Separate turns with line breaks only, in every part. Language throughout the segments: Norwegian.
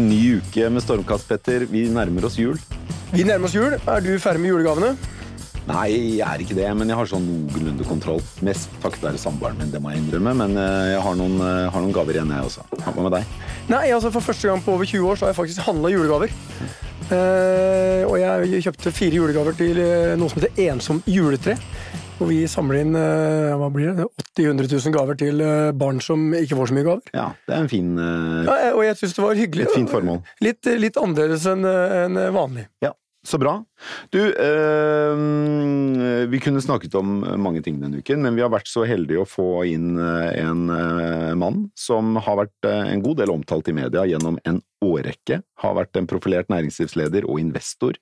En ny uke med Stormkast, Petter. Vi nærmer oss jul.
Vi nærmer oss jul. Er du ferdig med julegavene?
Nei, jeg er ikke det, men jeg har sånn noenlunde kontroll. Mest takket være samboeren min, det må jeg innrømme. Men eh, jeg har noen, eh, har noen gaver igjen, jeg også. Hva med deg?
Nei, altså For første gang på over 20 år så har jeg faktisk handla julegaver. Uh, og jeg kjøpte fire julegaver til noe som heter Ensom juletre. Og vi samler inn eh, hva blir det, 80 000-100 000 gaver til eh, barn som ikke får så mye gaver.
Ja, det er en fin, uh,
Ja, og jeg syns det var hyggelig.
et fint formål.
Litt, litt annerledes enn en vanlig.
Ja, så bra. Du, eh, vi kunne snakket om mange ting denne uken, men vi har vært så heldige å få inn en mann som har vært en god del omtalt i media gjennom en årrekke. Har vært en profilert næringslivsleder og investor,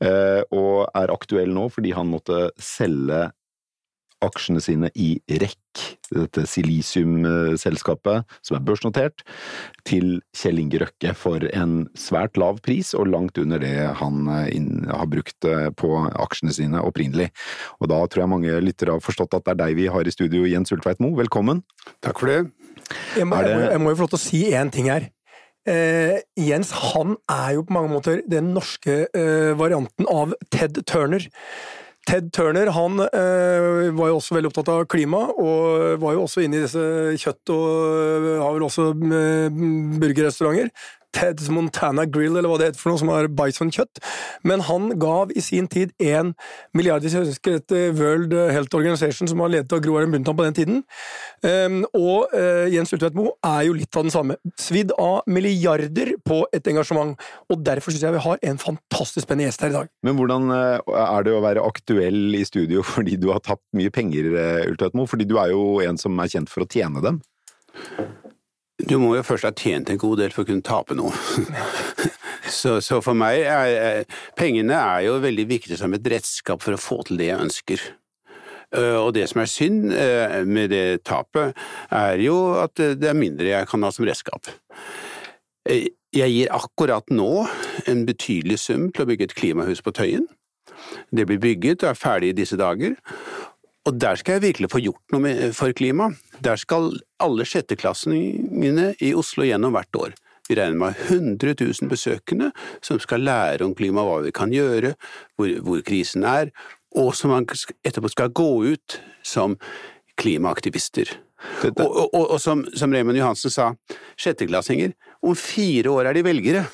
og er aktuell nå fordi han måtte selge aksjene sine i REC, dette silisiumselskapet som er børsnotert, til Kjell Inge Røkke for en svært lav pris, og langt under det han eh, inn, har brukt eh, på aksjene sine opprinnelig. Og da tror jeg mange lyttere har forstått at det er deg vi har i studio, Jens Ultveit Moe. Velkommen.
Takk for det.
Jeg må,
Er det-
jeg må, jeg må jo få lov til å si én ting her. Eh, Jens han er jo på mange måter den norske eh, varianten av Ted Turner. Ted Turner han eh, var jo også veldig opptatt av klima, og var jo også inne i disse kjøtt- og eh, har vel også eh, burgerrestauranter. Ted's Montana Grill, eller hva det heter for noe, som er bison-kjøtt. Men han gav i sin tid én milliard, hvis jeg dette, World Health Organization, som var ledet av Gro Harlem Brundtland på den tiden. Um, og eh, Jens Ulltveit Moe er jo litt av den samme. Svidd av milliarder på et engasjement. Og derfor syns jeg vi har en fantastisk spennende gjest her i dag.
Men hvordan eh, er det å være aktuell i studio fordi du har tapt mye penger, eh, Ultveit Moe? Fordi du er jo en som er kjent for å tjene dem.
Du må jo først ha tjent en god del for å kunne tape noe. så, så for meg er pengene er jo veldig viktige som et redskap for å få til det jeg ønsker. Eh, Og det som er synd eh, med det tapet, er jo at eh, det er mindre jeg kan ha som redskap. Jeg gir akkurat nå en betydelig sum til å bygge et klimahus på Tøyen. Det blir bygget og er ferdig i disse dager. Og der skal jeg virkelig få gjort noe med, for klima. Der skal alle sjetteklassingene i Oslo gjennom hvert år. Vi regner med 100 000 besøkende som skal lære om klima, hva vi kan gjøre, hvor, hvor krisen er, og som man etterpå skal gå ut som klimaaktivister. Og, og, og, og som, som Raymond Johansen sa, sjetteklassinger, om fire år er de velgere.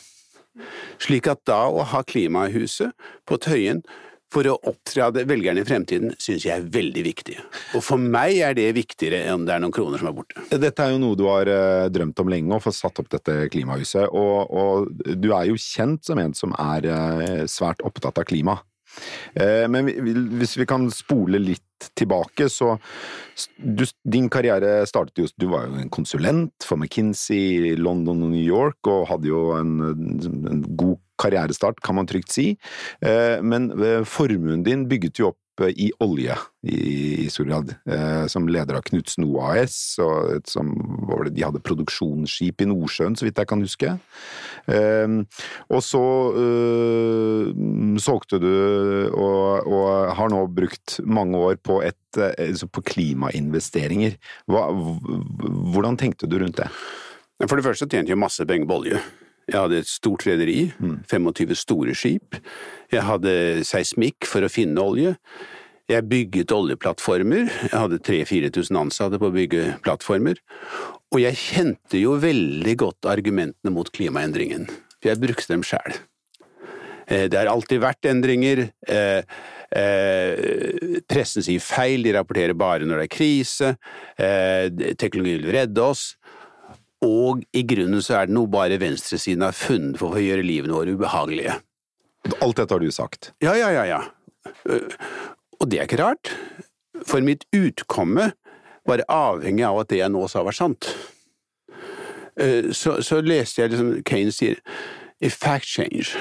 Slik at da å ha Klimahuset på Tøyen for å opptre av velgerne i fremtiden, syns jeg er veldig viktig. Og for meg er det viktigere enn det er noen kroner som er borte.
Dette er jo noe du har eh, drømt om lenge, å få satt opp dette klimahuset. Og, og du er jo kjent som en som er eh, svært opptatt av klima. Eh, Men vi- vi- hvis vi kan spole litt tilbake, så du, Din karriere startet jo Du var jo en konsulent for McKinsey i London og New York, og hadde jo en, en god karrierestart, kan man trygt si. Eh, Men eh, formuen din bygget jo opp i olje, i, i stor. Eh, Som leder av Knutsen OAS, og et som, det, de hadde produksjonsskip i Nordsjøen, så vidt jeg kan huske. Eh, Og så eh, solgte du, og, og har nå brukt mange år på, et, eh, altså på klimainvesteringer. Hva, hvordan tenkte du rundt det?
For det første tjente jeg masse penger på olje. Jeg hadde et stort rederi, 25 store skip. Jeg hadde seismikk for å finne olje. Jeg bygget oljeplattformer. Jeg hadde 3000-4000 ansatte på å bygge plattformer. Og jeg kjente jo veldig godt argumentene mot klimaendringen, for jeg brukte dem sjæl. Det har alltid vært endringer. Eh, eh, pressen sier feil, de rapporterer bare når det er krise. Eh, teknologien vil redde oss. Og i grunnen så er det noe bare venstresiden har funnet for å gjøre livene våre ubehagelige.
Alt dette har du sagt.
Ja, ja, ja, ja. Og det er ikke rart, for mitt utkomme var avhengig av at det jeg nå sa var sant. Øh, Så, så leste jeg liksom Kane sier If fact change,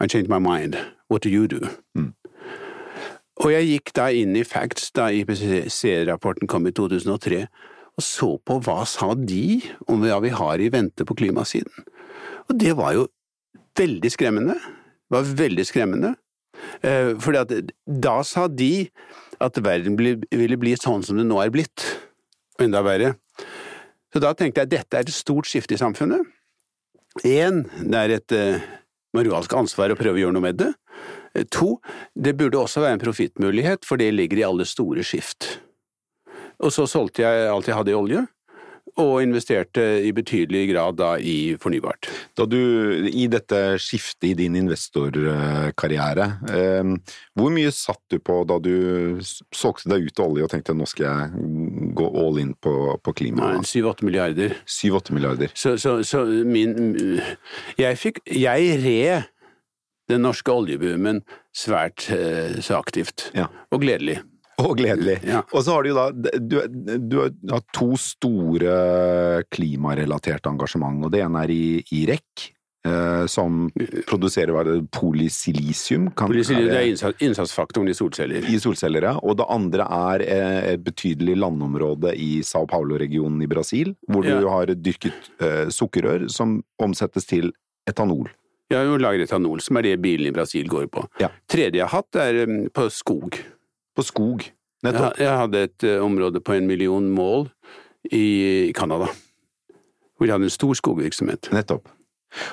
I change my mind. What do you do? Og jeg gikk da inn i Facts da IPCC-rapporten kom i 2003, og så på hva sa de om hva vi har i vente på klimasiden. Og det var jo veldig skremmende. Det var veldig skremmende. Eh, fordi at da sa de at verden ville bli sånn som det nå er blitt. Enda verre. Så da tenkte jeg at dette er et stort skifte i samfunnet. Én, det er et uh, moralsk ansvar å prøve å gjøre noe med det. To, det burde også være en profittmulighet, for det ligger i alle store skift. Og så solgte jeg alt jeg hadde i olje, og investerte i betydelig grad da i fornybart.
Da du, I dette skiftet i din investorkarriere, eh, hvor mye satt du på da du solgte deg ut av olje og tenkte nå skal jeg gå all in på, på klima?
Syv-åtte milliarder.
Syv-åtte milliarder.
Så, så, så min Jeg fikk Jeg red den norske oljeboomen svært eh, så aktivt. Ja. Og gledelig.
Og gledelig. Ja. Og så har du jo da du, du, har to store klimarelaterte engasjement, og det ene er i, i REC. Eh, som produserer hva det, polysilisium.
Polysilisium er innsats, innsatsfaktoren i solceller.
I solceller, ja. Og det andre er eh, et betydelig landområde i Sao Paulo-regionen i Brasil, hvor ja. du har dyrket eh, sukkerrør som omsettes til etanol.
Ja, og lager etanol, som er det bilen i Brasil går på. Ja. Tredje jeg har hatt, er um, på skog.
På skog,
nettopp? Jeg, jeg hadde et uh, område på en million mål i Canada, hvor jeg hadde en stor skogvirksomhet.
Nettopp.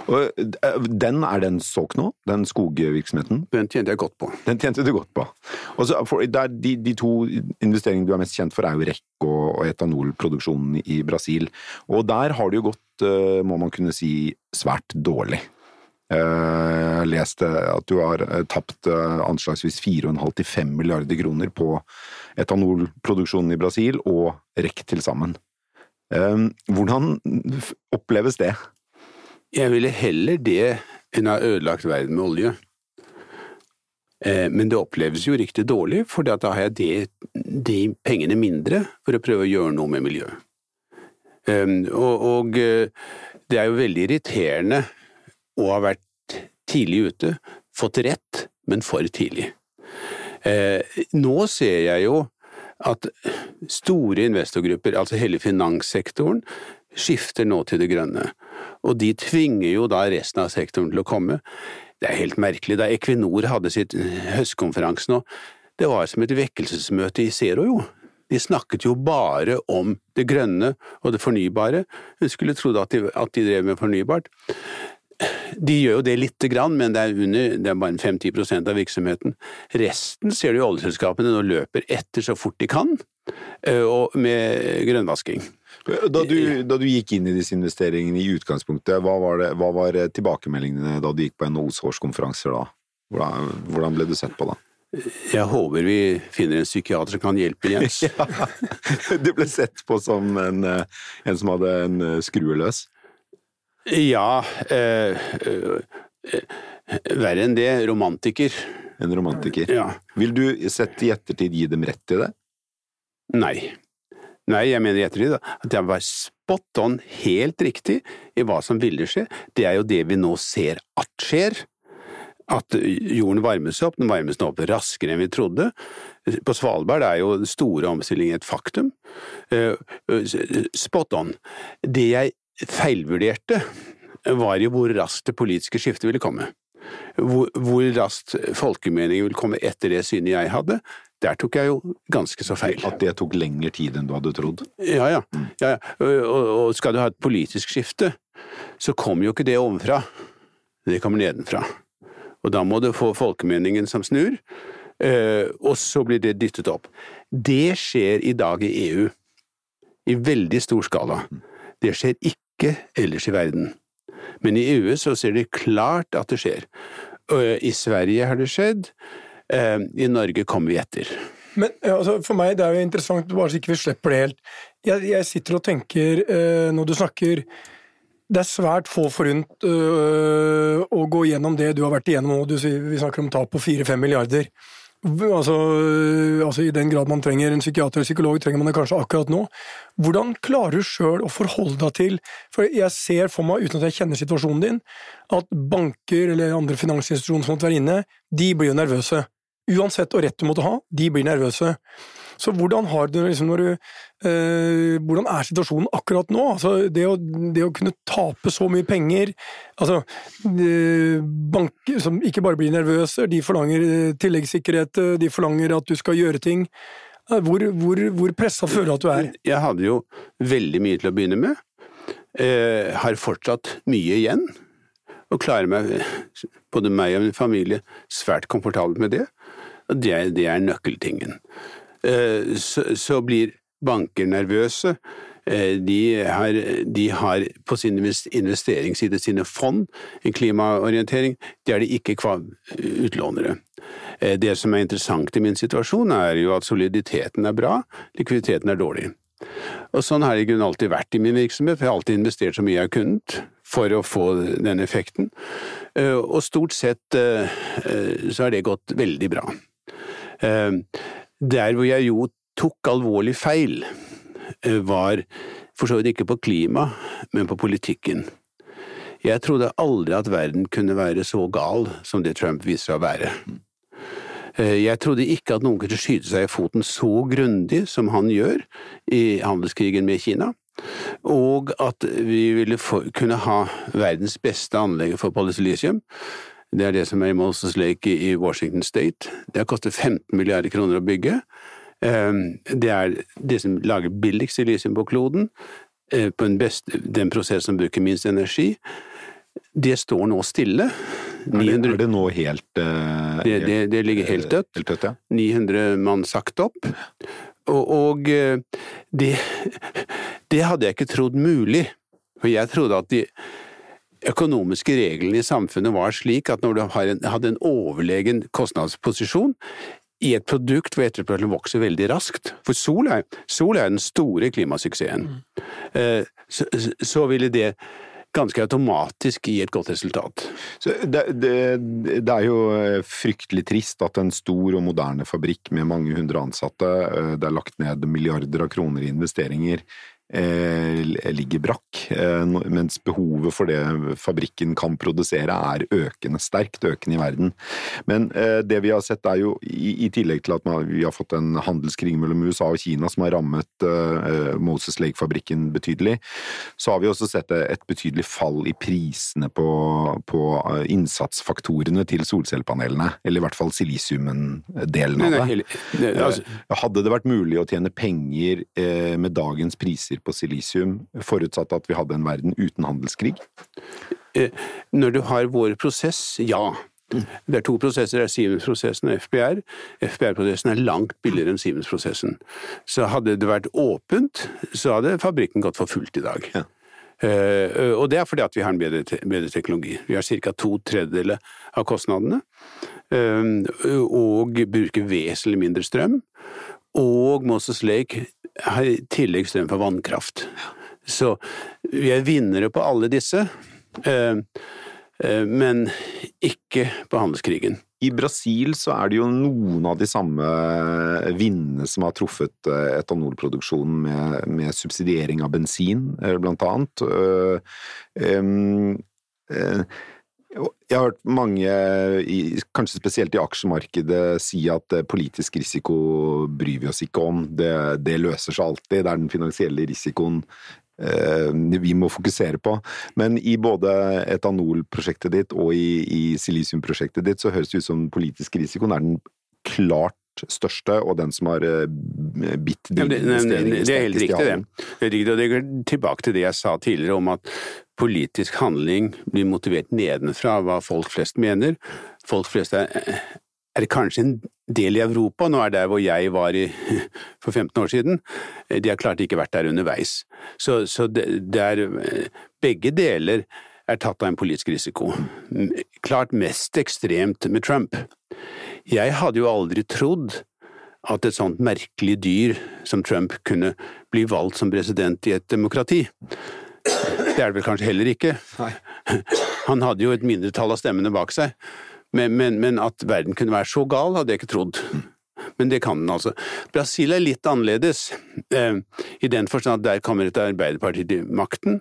Og uh, den, Er den solgt nå, den skogvirksomheten?
Den tjente jeg godt på.
Den tjente du godt på. Og så, for, de, de, to investeringene du er mest kjent for, er jo REC og, og etanolproduksjonen i Brasil. Og der har det jo gått, uh, må man kunne si, svært dårlig. Jeg har lest at du har eh, tapt eh, anslagsvis 4,5-5 milliarder kroner på etanolproduksjonen i Brasil og REC til sammen. Eh, hvordan oppleves det?
Jeg ville heller det enn å ha ødelagt verden med olje. Men det oppleves jo riktig dårlig, for da har jeg de, de pengene mindre for å prøve å gjøre noe med miljøet. Og, og det er jo veldig irriterende og har vært tidlig ute, fått rett, men for tidlig. Eh, nå ser jeg jo at store investorgrupper, altså hele finanssektoren, skifter nå til det grønne. Og de tvinger jo da resten av sektoren til å komme. Det er helt merkelig. Da Equinor hadde sitt høstkonferanse nå, det var som et vekkelsesmøte i Zero, jo. De snakket jo bare om det grønne og det fornybare. Hun skulle trodd at de, at de drev med fornybart. De gjør jo det lite grann, men det er, under, det er bare 5-10% av virksomheten. Resten ser du i oljeselskapene nå løper etter så fort de kan, eh, og med grønnvasking.
Da du, da du, gikk inn i disse investeringene i utgangspunktet, hva var, det, hva var tilbakemeldingene da du gikk på NHOs årskonferanser da? Hvordan, hvordan, ble du sett på da?
Jeg håper vi finner en psykiater som kan hjelpe Jens. ja,
du ble sett på som en, eh, en som hadde en eh, skrue løs?
Ja eh, eh, Verre enn det, romantiker.
En romantiker.
Ja.
Vil du sett i ettertid gi dem rett i det?
Nei. Nei, jeg mener i ettertid at jeg var spot on helt riktig i hva som ville skje. Det er jo det vi nå ser at skjer. At jorden varmes opp, den varmes nå opp raskere enn vi trodde. På Svalbard er jo store omstillinger et faktum. Eh, spot on. Det jeg feilvurderte, var jo hvor raskt det politiske skiftet ville komme. Hvor, hvor raskt folkemeningen ville komme etter det synet jeg hadde. Der tok jeg jo ganske så feil.
At det tok lengre tid enn du hadde trodd?
Ja, ja. Mm. ja, ja. Og, og, skal du ha et politisk skifte, så kommer jo ikke det ovenfra. Det kommer nedenfra. Og da må du få folkemeningen som snur, eh, og så blir det dyttet opp. Det skjer i dag i EU. I veldig stor skala. Mm. Det skjer ikke ikke ellers i verden. Men i EU så ser de klart at det skjer. I Sverige har det skjedd, eh, i Norge kommer vi etter.
Men altså, for meg det er jo interessant, bare så ikke vi slipper det helt. Jeg, jeg sitter og tenker, eh, når du snakker det er svært få forunt øh, å gå gjennom det du har vært igjennom nå. Vi snakker om tap på 4-5 milliarder. Altså, altså, I den grad man trenger en psykiater eller psykolog, trenger man det kanskje akkurat nå. Hvordan klarer du sjøl å forholde deg til For jeg ser for meg, uten at jeg kjenner situasjonen din, at banker eller andre finansinstitusjoner som måtte være inne, de blir jo nervøse. Uansett og rett du måtte ha, de blir nervøse. Så hvordan du liksom du eh, Hvordan er situasjonen akkurat nå? Altså det å, det å kunne tape så mye penger Altså eh, Banker som ikke bare blir nervøse, de forlanger eh, tilleggssikkerhet, eh, de forlanger at du skal gjøre ting. Hvor, hvor, hvor pressa føler du at du er?
Jeg hadde jo veldig mye til å begynne med. eh, har fortsatt mye igjen, og klarer meg, både meg og min familie, svært komfortabelt med det. Og det, det er nøkkeltingen. Eh, så, blir banker nervøse. Eh, de har, de har, på sin investeringsside sine fond en klimaorientering. Det er det ikke utlånere. Eh, det som er interessant i min situasjon, er jo at soliditeten er bra, likviditeten er dårlig. Og sånn har det i grunnen alltid vært i min virksomhet, for jeg har alltid investert så mye jeg har kunnet for å få den effekten. Og stort sett så har det gått veldig bra. Der hvor jeg jo tok alvorlig feil, var for så vidt ikke på klima, men på politikken. Jeg trodde aldri at verden kunne være så gal som det Trump viser seg å være. Eh, jeg trodde ikke at noen kunne skyte seg i foten så grundig som han gjør i handelskrigen med Kina, og at vi ville kunne ha verdens beste anlegg for polysilisium. Det er det som er i Moses Lake i Washington State. Det har kostet 15 milliarder kroner å bygge. Eh, det er det som lager billigst silisium på kloden, eh, på den, beste, den prosess som bruker minst energi. Det står nå stille.
900, er, det, nå helt, uh,
det, det, det, ligger helt dødt.
Helt dødt ja.
900 mann sagt opp. Og, og eh, det, det hadde jeg ikke trodd mulig. For jeg trodde at de økonomiske reglene i samfunnet var slik at når du hadde en overlegen kostnadsposisjon i et produkt hvor etterspørselen vokser veldig raskt For sol er, sol er den store klimasuksessen. Mm. Så, så ville det ganske automatisk gi et godt resultat.
Det, det, det, er jo eh, fryktelig trist at en stor og moderne fabrikk med mange hundre ansatte, eh, det er lagt ned milliarder av kroner i investeringer, ligger brakk, eh, mens behovet for det fabrikken kan produsere er økende, sterkt økende i verden. Men eh, det vi har sett er jo, i tillegg til at vi har fått en handelskrig mellom USA og Kina som har rammet Moses Lake-fabrikken betydelig, så har vi også sett et betydelig fall i prisene på, på innsatsfaktorene til solcellepanelene, eller i hvert fall silisiumen-delen av det. Altså- Hadde det vært mulig å tjene penger med dagens priser på silisium, forutsatt at vi hadde en verden uten handelskrig?
Eh, når du har vår prosess, ja. Det er to prosesser, det er Siemens-prosessen og FBR. FBR-prosessen er langt billigere enn Siemens-prosessen. Så hadde det vært åpent, så hadde fabrikken gått for fullt i dag. Ja. Uh, og det er fordi at vi har en bedre, te bedre teknologi. Vi har ca. to tredjedeler av kostnadene, uh, og bruker vesentlig mindre strøm. Og Moses Lake har i tillegg strøm fra vannkraft. Så vi er vinnere på alle disse, eh, eh, men ikke på handelskrigen.
I Brasil så er det jo noen av de samme vindene som har truffet eh, etanolproduksjonen med, med subsidiering av bensin, blant annet. Jeg har hørt mange, kanskje spesielt i aksjemarkedet, si at eh, politisk risiko bryr vi oss ikke om. Det, det løser seg alltid. Det er den finansielle risikoen eh, vi må fokusere på. Men i både etanolprosjektet ditt og i, i silisiumprosjektet ditt så høres det ut som politisk risikoen er den klart største, og den som har eh, bitt
dine ja, investeringer Det er helt riktig, det. Det er riktig, og det går tilbake til det jeg sa tidligere om at politisk handling blir motivert nedenfra av hva folk flest mener. Folk flest er, er kanskje en del i Europa, nå er der hvor jeg var i, for 15 år siden. De har klart ikke vært der underveis. Så, så det, det er Begge deler er tatt av en politisk risiko. Klart mest ekstremt med Trump. Jeg hadde jo aldri trodd at et sånt merkelig dyr som Trump kunne bli valgt som president i et demokrati. Det er det vel kanskje heller ikke. Nei. Han hadde jo et mindretall av stemmene bak seg. Men, men, men, at verden kunne være så gal, hadde jeg ikke trodd. Men det kan den altså. Brasil er litt annerledes, eh, i den forstand at der kommer et arbeiderparti til makten.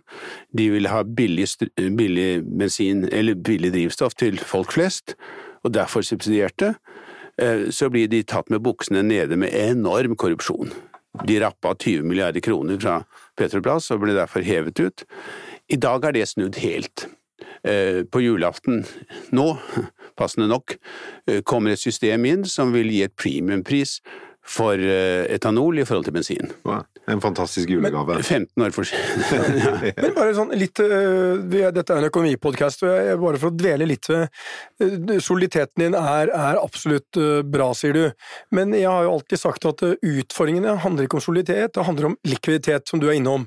De vil ha billig, billig bensin, eller billig drivstoff til folk flest, og derfor subsidierte. Eh, så blir de tatt med buksene nede med enorm korrupsjon. De rappa 20 milliarder kroner fra Petroplass og ble derfor hevet ut. I dag er det snudd helt. Eh, på julaften nå, passende nok, eh, kommer et system inn som vil gi et premiumpris for eh, etanol i forhold til bensin.
Ja, En fantastisk julegave.
15 år for siden. ja.
Men bare sånn litt vi er- Dette er en økonomipodkast, og jeg, bare for å dvele litt ved øh, Soliditeten din er, er absolutt bra, sier du. Men jeg har jo alltid sagt at utfordringene handler ikke om soliditet, det handler om likviditet, som du er innom.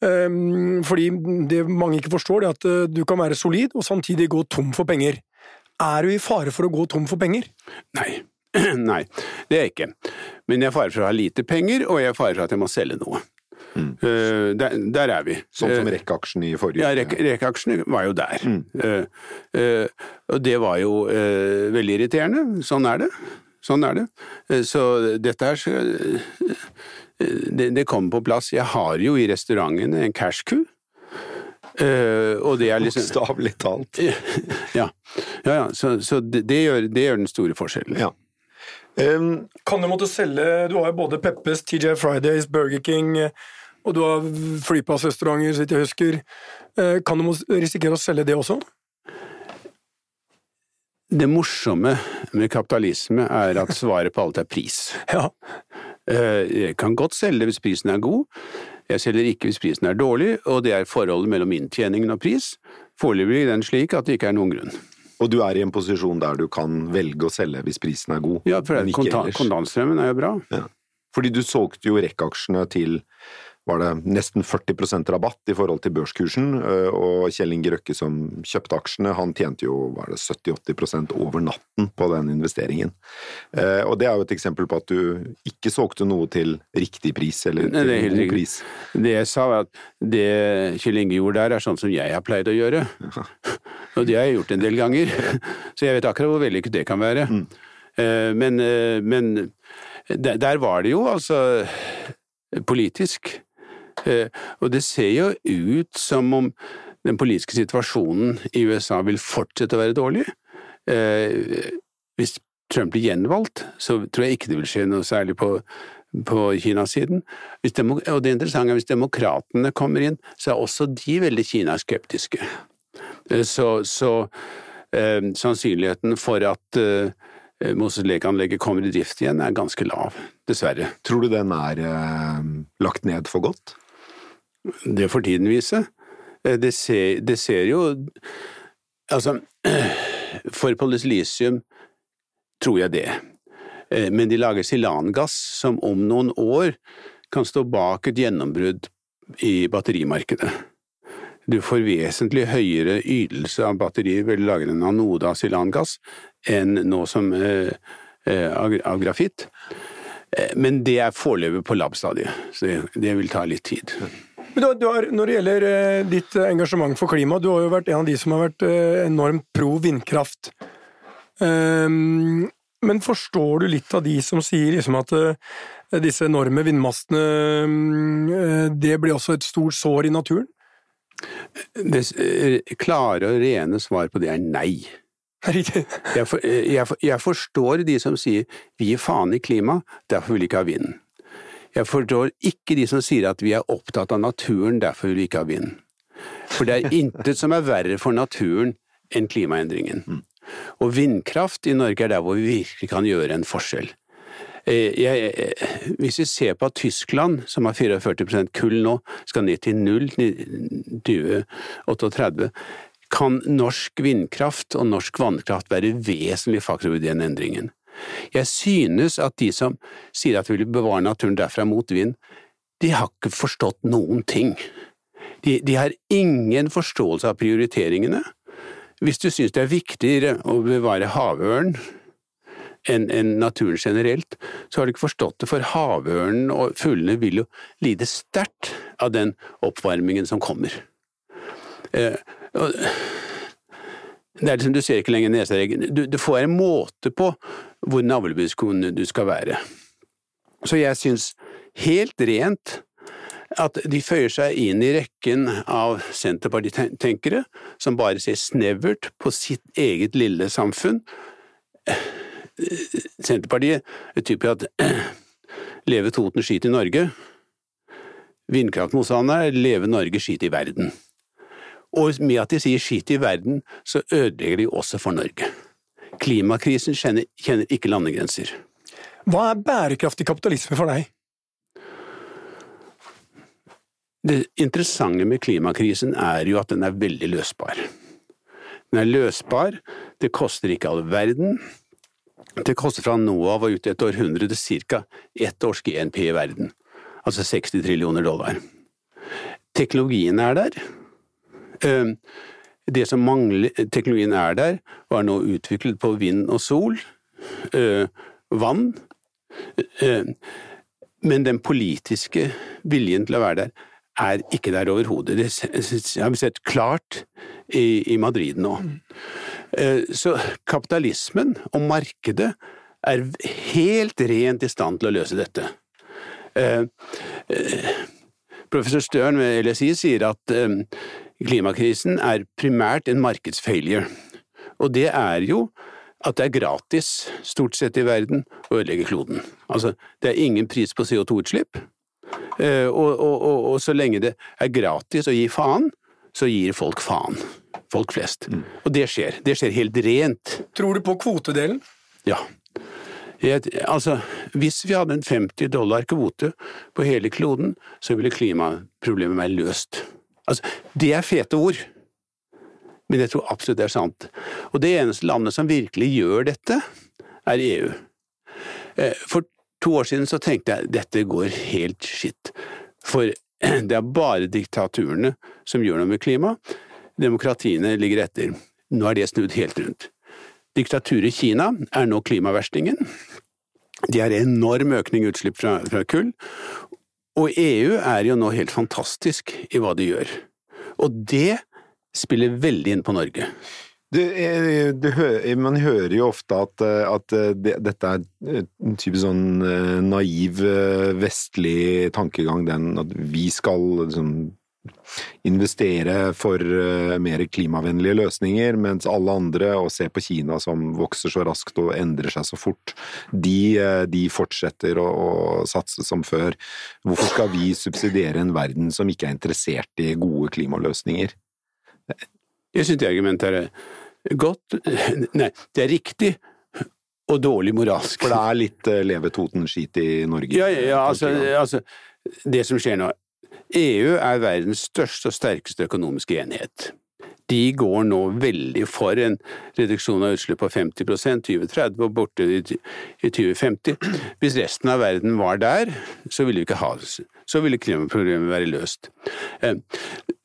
Um, fordi det mange ikke forstår, det er at du kan være solid og samtidig gå tom for penger. Er du i fare for å gå tom for penger?
Nei. Nei, det er jeg ikke. Men jeg farer for å ha lite penger, og jeg farer for at jeg må selge noe. Eh, der, der er vi.
Sånn som
Eh,
rekkeaksjen i forrige
Ja, rekkeaksjen var jo der. Mm. Uh, uh, og det var jo veldig irriterende. Sånn er det. Sånn er det. Så dette her det, det kommer på plass. Jeg har jo i restauranten en cash-ku. Eh, og det er liksom
Bokstavelig talt.
Ja, ja, ja så, så det, det, gjør, det gjør den store forskjellen.
Ja. Um,
Kan du måtte selge Du har jo både Peppes, TJ Fridays, Burger King, og du har flyplassrestauranter, så vidt jeg husker. Eh, Kan du risikere å selge det også?
Det morsomme med kapitalisme er at svaret på alt er pris.
Ja.
Eh, Jeg kan godt selge hvis prisen er god, jeg selger ikke hvis prisen er dårlig, og det er forholdet mellom inntjeningen og pris. Foreløpig er den slik at det ikke er noen grunn.
Og du er i en posisjon der du kan velge å selge hvis prisen er god.
Ja, for kontantstrømmen er jo bra.
Ja. Fordi du solgte jo rekkeaksjene til var det nesten 40% rabatt i forhold til børskursen, øh, og Kjell Inge Røkke som kjøpte aksjene, han tjente jo var det 70-80 over natten på den investeringen. Eh, Og det er jo et eksempel på at du ikke solgte noe til riktig pris, eller til
er
god pris.
Det jeg sa var at det Kjell Inge gjorde der, er sånn som jeg har pleid å gjøre. Og det har jeg gjort en del ganger. Så jeg vet akkurat hvor vellykket det kan være. Mm. Men, eh, men der der var det jo altså politisk. Eh, Og det ser jo ut som om den politiske situasjonen i USA vil fortsette å være dårlig. Eh, Hvis Trump blir gjenvalgt, så tror jeg ikke det vil skje noe særlig på, på Kinasiden. Og det interessante er hvis demokratene kommer inn, så er også de veldig Kina-skeptiske. Eh, Så, så eh, sannsynligheten for at eh, Moses Lake-anlegget kommer i drift igjen, er ganske lav, dessverre.
Tror du den er eh, lagt ned for godt?
Det får tiden vise. Eh, Det ser, det ser jo Altså, for polysilisium tror jeg det. Eh, Men de lager silangass som om noen år kan stå bak et gjennombrudd i batterimarkedet. Du får vesentlig høyere ytelse av batterier ved å lage en anode av silangass enn nå som eh, eh, av, av grafitt. Men det er foreløpig på lab-stadiet, så det, det vil ta litt tid.
Men du, har- du har, når det gjelder eh, ditt eh, engasjement for klima, du har jo vært en av de som har vært eh, enormt pro vindkraft. Um, men forstår du litt av de som sier liksom at disse enorme vindmastene Det blir også et stort sår i naturen?
Det klare og rene svar på det er nei.
Riktig.
Jeg, for, jeg, jeg forstår de som sier vi gir faen i klima, derfor vil vi ikke ha vind. Jeg forstår ikke de som sier at vi er opptatt av naturen, derfor vil vi ikke ha vind. For det er intet som er verre for naturen enn klimaendringen. Og vindkraft i Norge er der hvor vi virkelig kan gjøre en forskjell. Eh, Jeg, eh, hvis vi ser på at Tyskland, som har 44% kull nå, skal ned til null i 2038, kan norsk vindkraft og norsk vannkraft være vesentlig faktor i den endringen. Jeg synes at de som sier at vi vil bevare naturen derfra mot vind, de har ikke forstått noen ting. De, de har ingen forståelse av prioriteringene. Hvis du synes det er viktigere å bevare havørn enn en naturen generelt, så har du ikke forstått det, for havørnen og fuglene vil jo lide sterkt av den oppvarmingen som kommer. Eh, og, det er liksom, Du ser ikke lenger nesereggen. Du, du får en måte på hvor navlebeskuende du skal være. Så jeg syns helt rent at de føyer seg inn i rekken av senterpartitenkere som bare ser snevert på sitt eget lille samfunn. Senterpartiet er typisk at leve Toten, skit i Norge. Vindkraftmotstanderne er leve Norge, skit i verden. Og med at de sier skit i verden, så ødelegger de også for Norge. Klimakrisen kjenner, kjenner ikke landegrenser.
Hva er bærekraftig kapitalisme for deg?
Det interessante med klimakrisen er jo at den er veldig løsbar. Den er løsbar, det koster ikke all verden. Det koster fra nå av og ut et århundre til ca. ett års GNP i verden, altså 60 trillioner dollar. Teknologien er der. Ehm, det som mangler Teknologien er der, var nå utviklet på vind og sol, øh, vann. Ehm, men den politiske viljen til å være der er ikke der overhodet. Det har vi sett klart i, Madrid nå. Eh, så kapitalismen og markedet er helt rent i stand til å løse dette. Eh, eh, professor Støren ved LSI sier at klimakrisen er primært en markedsfailure. Og det er jo at det er gratis, stort sett i verden, å ødelegge kloden. Altså, det er ingen pris på CO2-utslipp, og, og, og, og så lenge det er gratis å gi faen, så gir folk faen. Folk flest. Mm. Og det skjer. Det skjer helt rent.
Tror du på kvotedelen?
Ja. Jeg, altså, hvis vi hadde en 50 dollar kvote på hele kloden, så ville klimaproblemet være løst. Altså, det er fete ord, men jeg tror absolutt det er sant. Og det eneste landet som virkelig gjør dette, er EU. Eh, for to år siden så tenkte jeg dette går helt skitt. For det er bare diktaturene som gjør noe med klima. Demokratiene ligger etter. Nå er det snudd helt rundt. Diktaturet Kina er nå klimaverstingen. De har enorm økning i utslipp fra, fra kull. Og EU er jo nå helt fantastisk i hva de gjør. Og det spiller veldig inn på Norge.
Du, du, man hører jo ofte at, at det, dette er en type sånn eh, naiv eh, vestlig tankegang, den at vi skal liksom investere for uh, mer klimavennlige løsninger, mens alle andre, og se på Kina som vokser så raskt og endrer seg så fort, de, uh, de fortsetter å, å, satse som før. Hvorfor skal vi subsidiere en verden som ikke er interessert i gode klimaløsninger?
Jeg synes det argumentet er godt Nei, det er riktig og dårlig moralsk.
For det er litt uh, leve Toten-skit i Norge?
Ja, ja altså, altså, det som skjer nå EU er verdens største og sterkeste økonomiske enhet. De går nå veldig for en reduksjon av utslipp på 50% 2030 og borte i 2050. Hvis resten av verden var der, så ville. Så ville klimaproblemet være løst. Eh,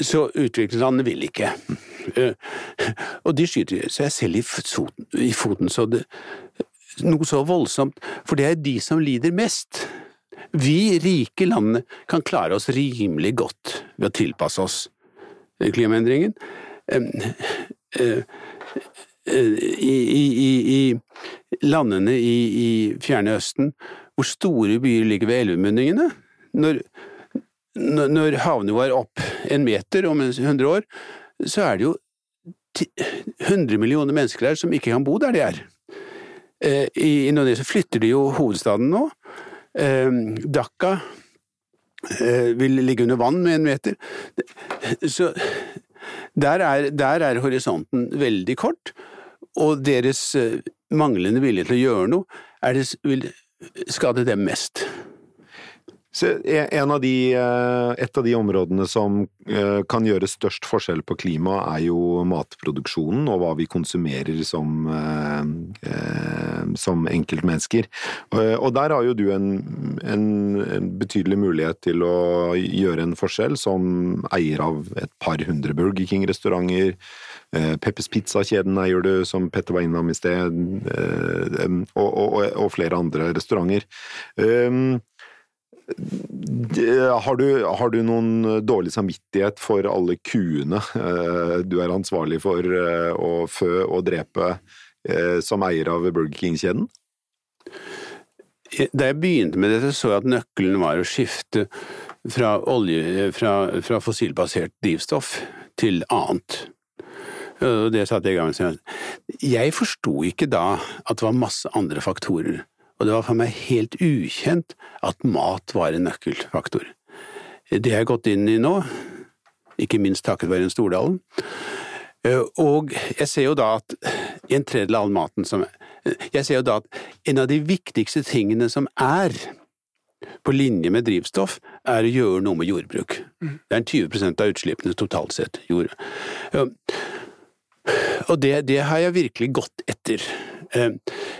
så utviklingslandene vil ikke. Eh, og de skyter seg selv i foten så det noe så voldsomt, for det er de som lider mest. Vi rike landene kan klare oss rimelig godt ved å tilpasse oss klimaendringen. Eh, I, i, i landene i, Fjerne Østen, hvor store byer ligger ved elvemunningene når, når havnivået er opp en meter om 100 år, så er det jo 100 millioner mennesker der som ikke kan bo der de er. Eh, I Indonesia flytter de jo hovedstaden nå, Dhaka eh, vil ligge under vann med en meter. Så der er, der er horisonten veldig kort, og deres eh, manglende vilje til å gjøre noe det, vil skade dem mest.
Av de, eh, et av de områdene som eh, kan gjøre størst forskjell på klima, er jo matproduksjonen og hva vi konsumerer som, eh, som enkeltmennesker. Og der har jo du en, en, betydelig mulighet til å gjøre en forskjell som eier av et par hundre Burger King-restauranter. Peppers Pizza-kjeden eier du, som Petter var innom i sted, og, og, og flere andre restauranter. Har du, har du, noen dårlig samvittighet for alle kuene eh, du er ansvarlig for eh, å fø og drepe eh, som eier av Burger King-kjeden?
Da jeg begynte med dette, så jeg at nøkkelen var å skifte fra, olje, fra, fra fossilbasert drivstoff til annet. Og det satte jeg i gang med. Jeg forsto ikke da at det var masse andre faktorer og det var for meg helt ukjent at mat var en nøkkelfaktor. Det har jeg gått inn i nå, ikke minst takket være Stordalen. Og jeg ser jo da at en tredjedel av all maten som Jeg ser jo da at en av de viktigste tingene som er på linje med drivstoff, er å gjøre noe med jordbruk. Det er en 20% av utslippene totalt sett. Jord. Og det, det har jeg virkelig gått etter.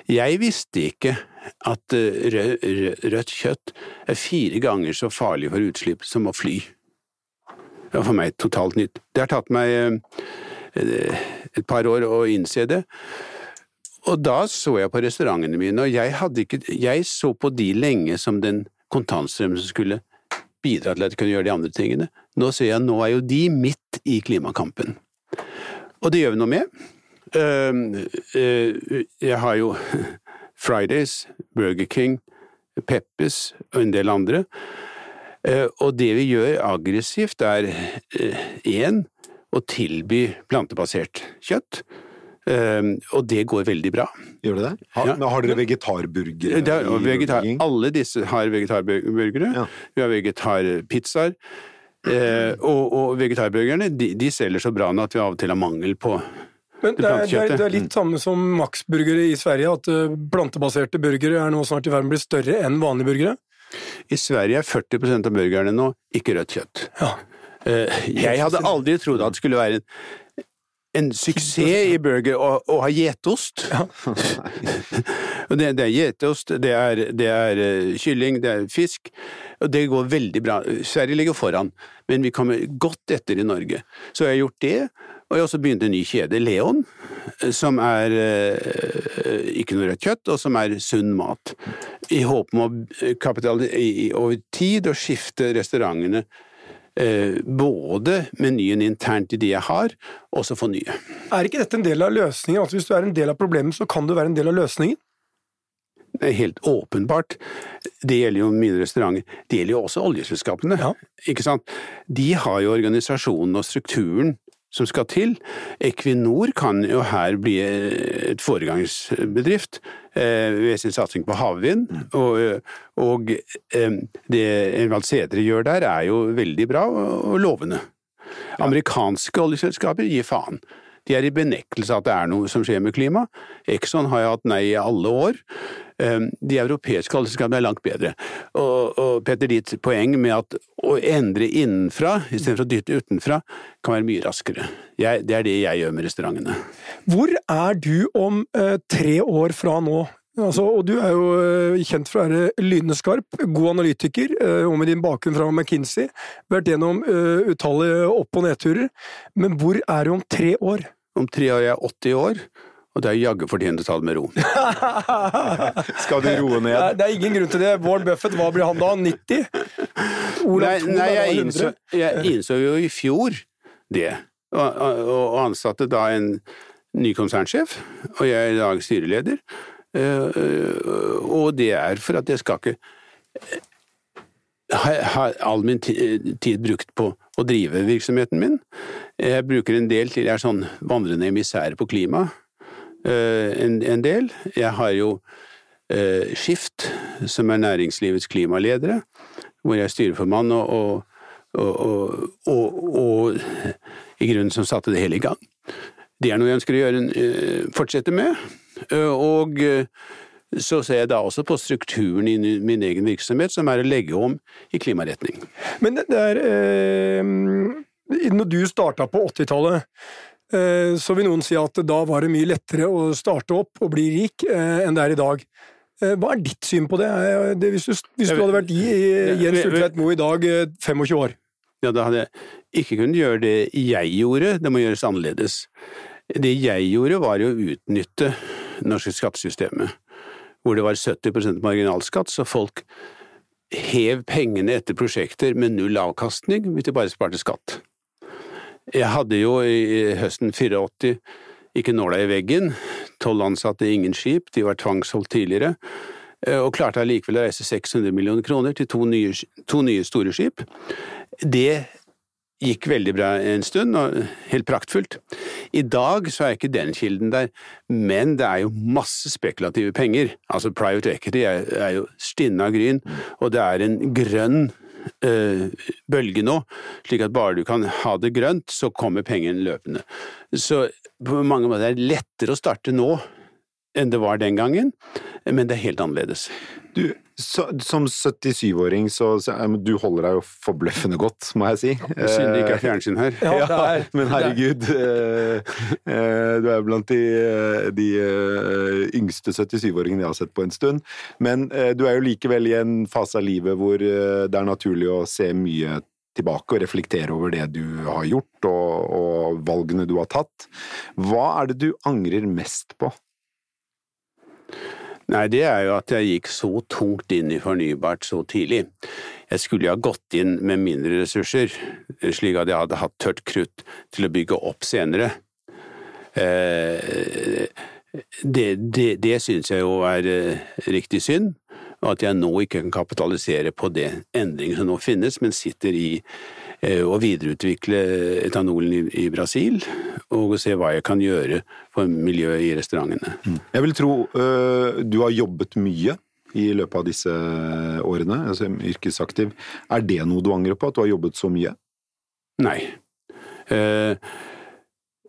Jeg visste ikke at rød, rødt kjøtt er fire ganger så farlig for utslipp som å fly. Det var for meg totalt nytt. Det har tatt meg eh, et par år å innse det. Og da så jeg på restaurantene mine, og jeg, ikke, jeg så på de lenge som den kontantstrømmen som skulle bidra til at jeg kunne gjøre de andre tingene. Nå ser jeg nå er jo de midt i klimakampen. Og det gjør vi noe med. Jeg har jo Fridays, Burger King, Peppes og en del andre. Og det vi gjør aggressivt, er én å tilby plantebasert kjøtt. Um, og det går veldig bra.
Gjør det det? Har, ja. Men har dere vegetarburgere?
Er, vegetar, alle disse har vegetarburgere. Ja. Vi har vegetarpizzaer. Uh, og, og vegetarburgerne de, de, selger så bra nå at vi av og til har mangel på
men det er, det, er, det er, litt samme som Max-burgere i Sverige, at uh, plantebaserte burgere er nå snart i verden blitt større enn vanlige burgere?
I Sverige er 40% av burgerne nå ikke rødt kjøtt. Ja. Uh, jeg hadde aldri trodd at det skulle være en en suksess i burger å, å ha gjetost. Ja. det, det, er gjetost, det er, det er uh, kylling, det er fisk, og det går veldig bra. Sverige ligger foran, men vi kommer godt etter i Norge. Så jeg har gjort det, og jeg har også begynt en ny kjede, Leon, som er uh, ikke noe rødt kjøtt, og som er sunn mat. I håp om å kapitalisere over tid og skifte restaurantene Eh, både menyen internt i de jeg har, og så få nye.
Er ikke dette en del av løsningen? Altså Hvis du er en del av problemet, så kan du være en del av løsningen?
Det er helt åpenbart. Det gjelder jo mine restauranter. Det gjelder jo også oljeselskapene. Ja. Ikke sant? De har jo organisasjonen og strukturen som skal til. Equinor kan jo her bli et foregangsbedrift eh, ved sin satsing på havvind. Mm. Og, og eh, det Envald Sædre gjør der er jo veldig bra og lovende. Amerikanske oljeselskaper gir faen. De er i benektelse at det er noe som skjer med klima. Exxon har jo hatt nei i alle år. Ehm, de europeiske oljeselskapene er langt bedre. Og, og, Petter, ditt poeng med at å endre innenfra istedenfor å dytte utenfra, kan være mye raskere. Jeg, det er det jeg gjør med restaurantene.
Hvor er du om eh, tre år fra nå? Altså, og Du er jo uh, kjent for å være lyneskarp, god analytiker, uh, og med din bakgrunn fra McKinsey. Vært gjennom uh, utallige opp- og nedturer. Men hvor er du om tre år?
Om tre år er jeg 80 år. Og det er jaggu fortjent å ta det med ro.
Skal du roe ned?
Nei, det er ingen grunn til det. Warren Buffett, hva blir han da? 90?
Olav nei, nei jeg, innså, jeg, innså, jo i fjor det, og, og, ansatte da en ny konsernsjef, og jeg er i dag styreleder. Eh, og det er for at jeg skal ikke ha all min tid brukt på å drive virksomheten min. Jeg bruker en del til jeg er sånn vandrende emissær på klima. Eh, en, del. Jeg har jo eh, Skift, som er næringslivets klimaledere, hvor jeg er styreformann og, og, og, og, i grunnen som satte det hele i gang. Det er noe jeg ønsker å gjøre, eh, fortsette med. Og så ser jeg da også på strukturen i min egen virksomhet, som er å legge om i klimaretning.
Men det er eh, Når du starta på 80-tallet, eh, så vil noen si at da var det mye lettere å starte opp og bli rik eh, enn det er i dag. Eh, hva er ditt syn på det, det hvis, du, hvis, du, hadde vært i, Jens Ulltveit Moe i dag, 25 eh, år?
Ja, da hadde jeg ikke kunnet gjøre det jeg gjorde, det må gjøres annerledes. Det jeg gjorde, var å utnytte norske skattesystemet hvor det var 70% marginalskatt, så folk hev pengene etter prosjekter med null avkastning hvis de bare sparte skatt. Jeg hadde jo i høsten 84 ikke nåla i veggen, tolv ansatte, ingen skip, de var tvangsholdt tidligere, eh, og klarte allikevel å reise 600 millioner kroner til to nye, to nye store skip. Det gikk veldig bra en stund, og helt praktfullt. I dag så er ikke den kilden der, men det er jo masse spekulative penger. Altså private equity er, er jo av gryn, og det er en grønn øh, bølge nå, slik at bare du kan ha det grønt, så kommer pengene løpende. Så på mange måter er det lettere å starte nå enn det var den gangen, men det er helt annerledes.
Du, så, som 77-åring, så, så Du holder deg jo forbløffende godt, må jeg si.
Synd det ikke er fjernsyn her.
Ja,
Ja,
er,
men herregud. eh, eh, Du er blant de, eh, de eh, yngste 77-åringene jeg har sett på en stund. Men eh, du er jo likevel i en fase av livet hvor eh, det er naturlig å se mye tilbake og reflektere over det du har gjort og, og valgene du har tatt. Hva er det du angrer mest på?
Nei, det er jo at jeg gikk så tungt inn i fornybart så tidlig. Jeg skulle jo ha gått inn med mindre ressurser, slik at jeg hadde hatt tørt krutt til å bygge opp senere. Eh, det det, det syns jeg jo er eh, riktig synd, og at jeg nå ikke kan kapitalisere på det endringen som nå finnes, men sitter i eh, å videreutvikle etanolen i, Brasil, og se hva jeg kan gjøre for miljøet i restaurantene.
Jeg vil tro øh, du har jobbet mye i løpet av disse årene, altså yrkesaktiv. Er det noe du angrer på, at du har jobbet så mye?
Nei. Eh,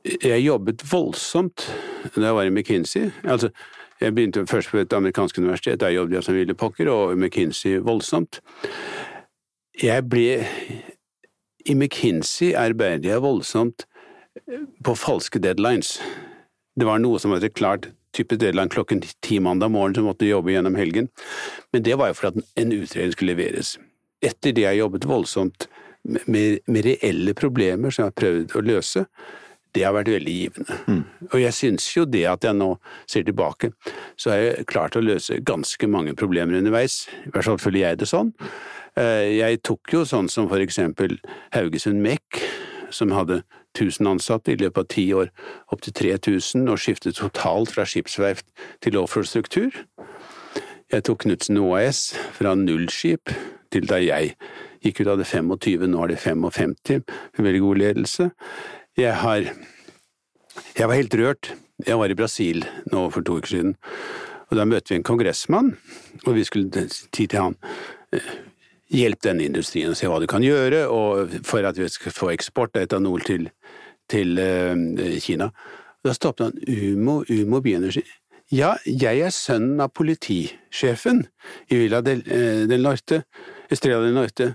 jeg jobbet voldsomt da jeg var i McKinsey. Altså, jeg begynte først på et amerikansk universitet, der jobbet jeg som ville pokker, og McKinsey voldsomt. Jeg ble I McKinsey arbeider jeg voldsomt på falske deadlines. Det var noe som var klart type deadline klokken ti mandag morgen som måtte jobbe gjennom helgen. Men det var jo for at en utredning skulle leveres. Etter det jeg jobbet voldsomt med, med reelle problemer som jeg har prøvd å løse, det har vært veldig givende. Og jeg syns jo det at jeg nå ser tilbake, så har jeg klart å løse ganske mange problemer underveis. I hvert fall føler jeg det sånn. Eh, Jeg tok jo sånn som for eksempel Haugesund Mek, som hadde 1000 ansatte i løpet av ti år, opp til 3000, og skiftet totalt fra skipsverft til offshore-struktur. Jeg tok Knutsen OAS fra nullskip til da jeg gikk ut av det 25, nå er det 55, med veldig god ledelse. Jeg har Jeg var helt rørt. Jeg var i Brasil nå for to uker siden, og da møtte vi en kongressmann, og vi skulle si til han Hjelp denne industrien og se hva du kan gjøre for at vi skal få eksport av etanol til, til uh, Kina. Da stoppet han Umo, Umo Bioenergi. Ja, jeg er sønnen av politisjefen i Villa del, eh, del Norte, Estrella del Norte.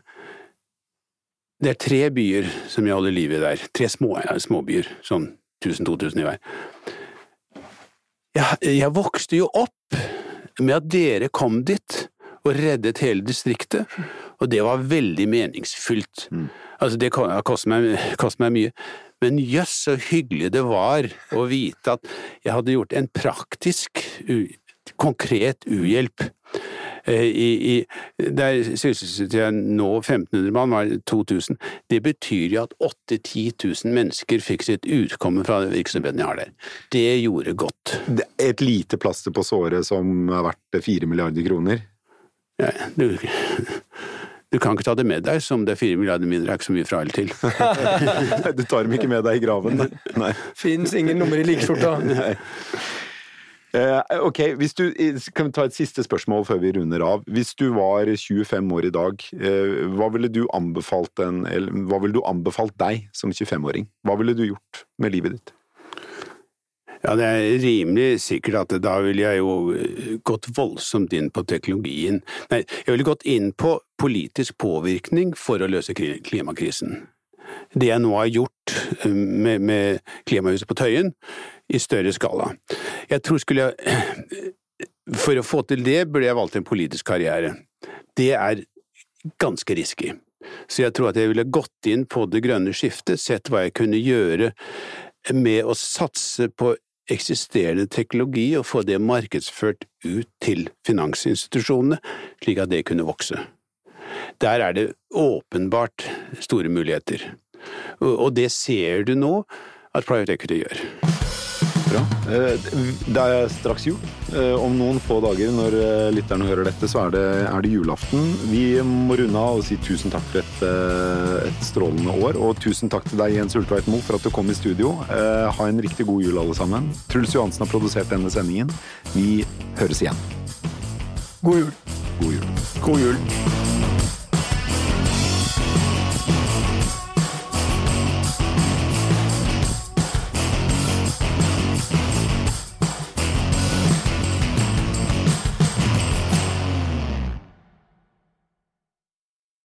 Det er tre byer som jeg holder liv i der. Tre små, ja, småbyer, sånn 1000-2000 i hver. Jeg, jeg vokste jo opp med at dere kom dit og reddet hele distriktet, og det var veldig meningsfylt. Altså, det kostet meg, kostet meg mye, men jøss så hyggelig det var å vite at jeg hadde gjort en praktisk, konkret uhjelp. Eh, I, i, der sysselsatte jeg nå 1500 mann, var det 2000. Det betyr jo at 8000-10 000 mennesker fikk sitt utkomme fra virksomheten jeg har der. Det gjorde godt.
Det er Et lite plaster på såret som er verdt fire milliarder kroner.
Ja, du, du kan ikke ta det med deg, som det er fire milliarder mindre, er ikke så mye fra eller til.
Du tar dem ikke med deg i graven. Nei.
Fins ingen nummer i likskjorta.
Nei. Eh, ok, hvis du, kan vi ta et siste spørsmål før vi runder av. Hvis du var 25 år i dag, eh, hva ville du anbefalt, en, eller, hva ville du anbefalt deg som 25-åring? Hva ville du gjort med livet ditt?
Ja, det er rimelig sikkert at da ville jeg jo eh, gått voldsomt inn på teknologien. Nei, jeg ville gått inn på politisk påvirkning for å løse klimakrisen. Det jeg nå har gjort eh, med, med klimahuset på Tøyen, i større skala. Jeg tror skulle jeg For å få til det, burde jeg valgt en politisk karriere. Det er ganske risky. Så jeg tror at jeg ville gått inn på det grønne skiftet, sett hva jeg kunne gjøre med å satse på eksisterende teknologi og få det markedsført ut til finansinstitusjonene, slik at det kunne vokse. Der er det åpenbart store muligheter. Og det ser du nå at private equity gjør.
Bra. Eh, Det er straks jul. Eh, Om noen få dager, når eh, lytterne hører dette, så er det, er det julaften. Vi må runde av og si tusen takk for et, et strålende år. Og tusen takk til deg, Jens Ultveit Moe, for at du kom i studio. Eh, Ha en riktig god jul, alle sammen. Truls Johansen har produsert denne sendingen. Vi høres igjen.
God jul.
God jul.
God jul!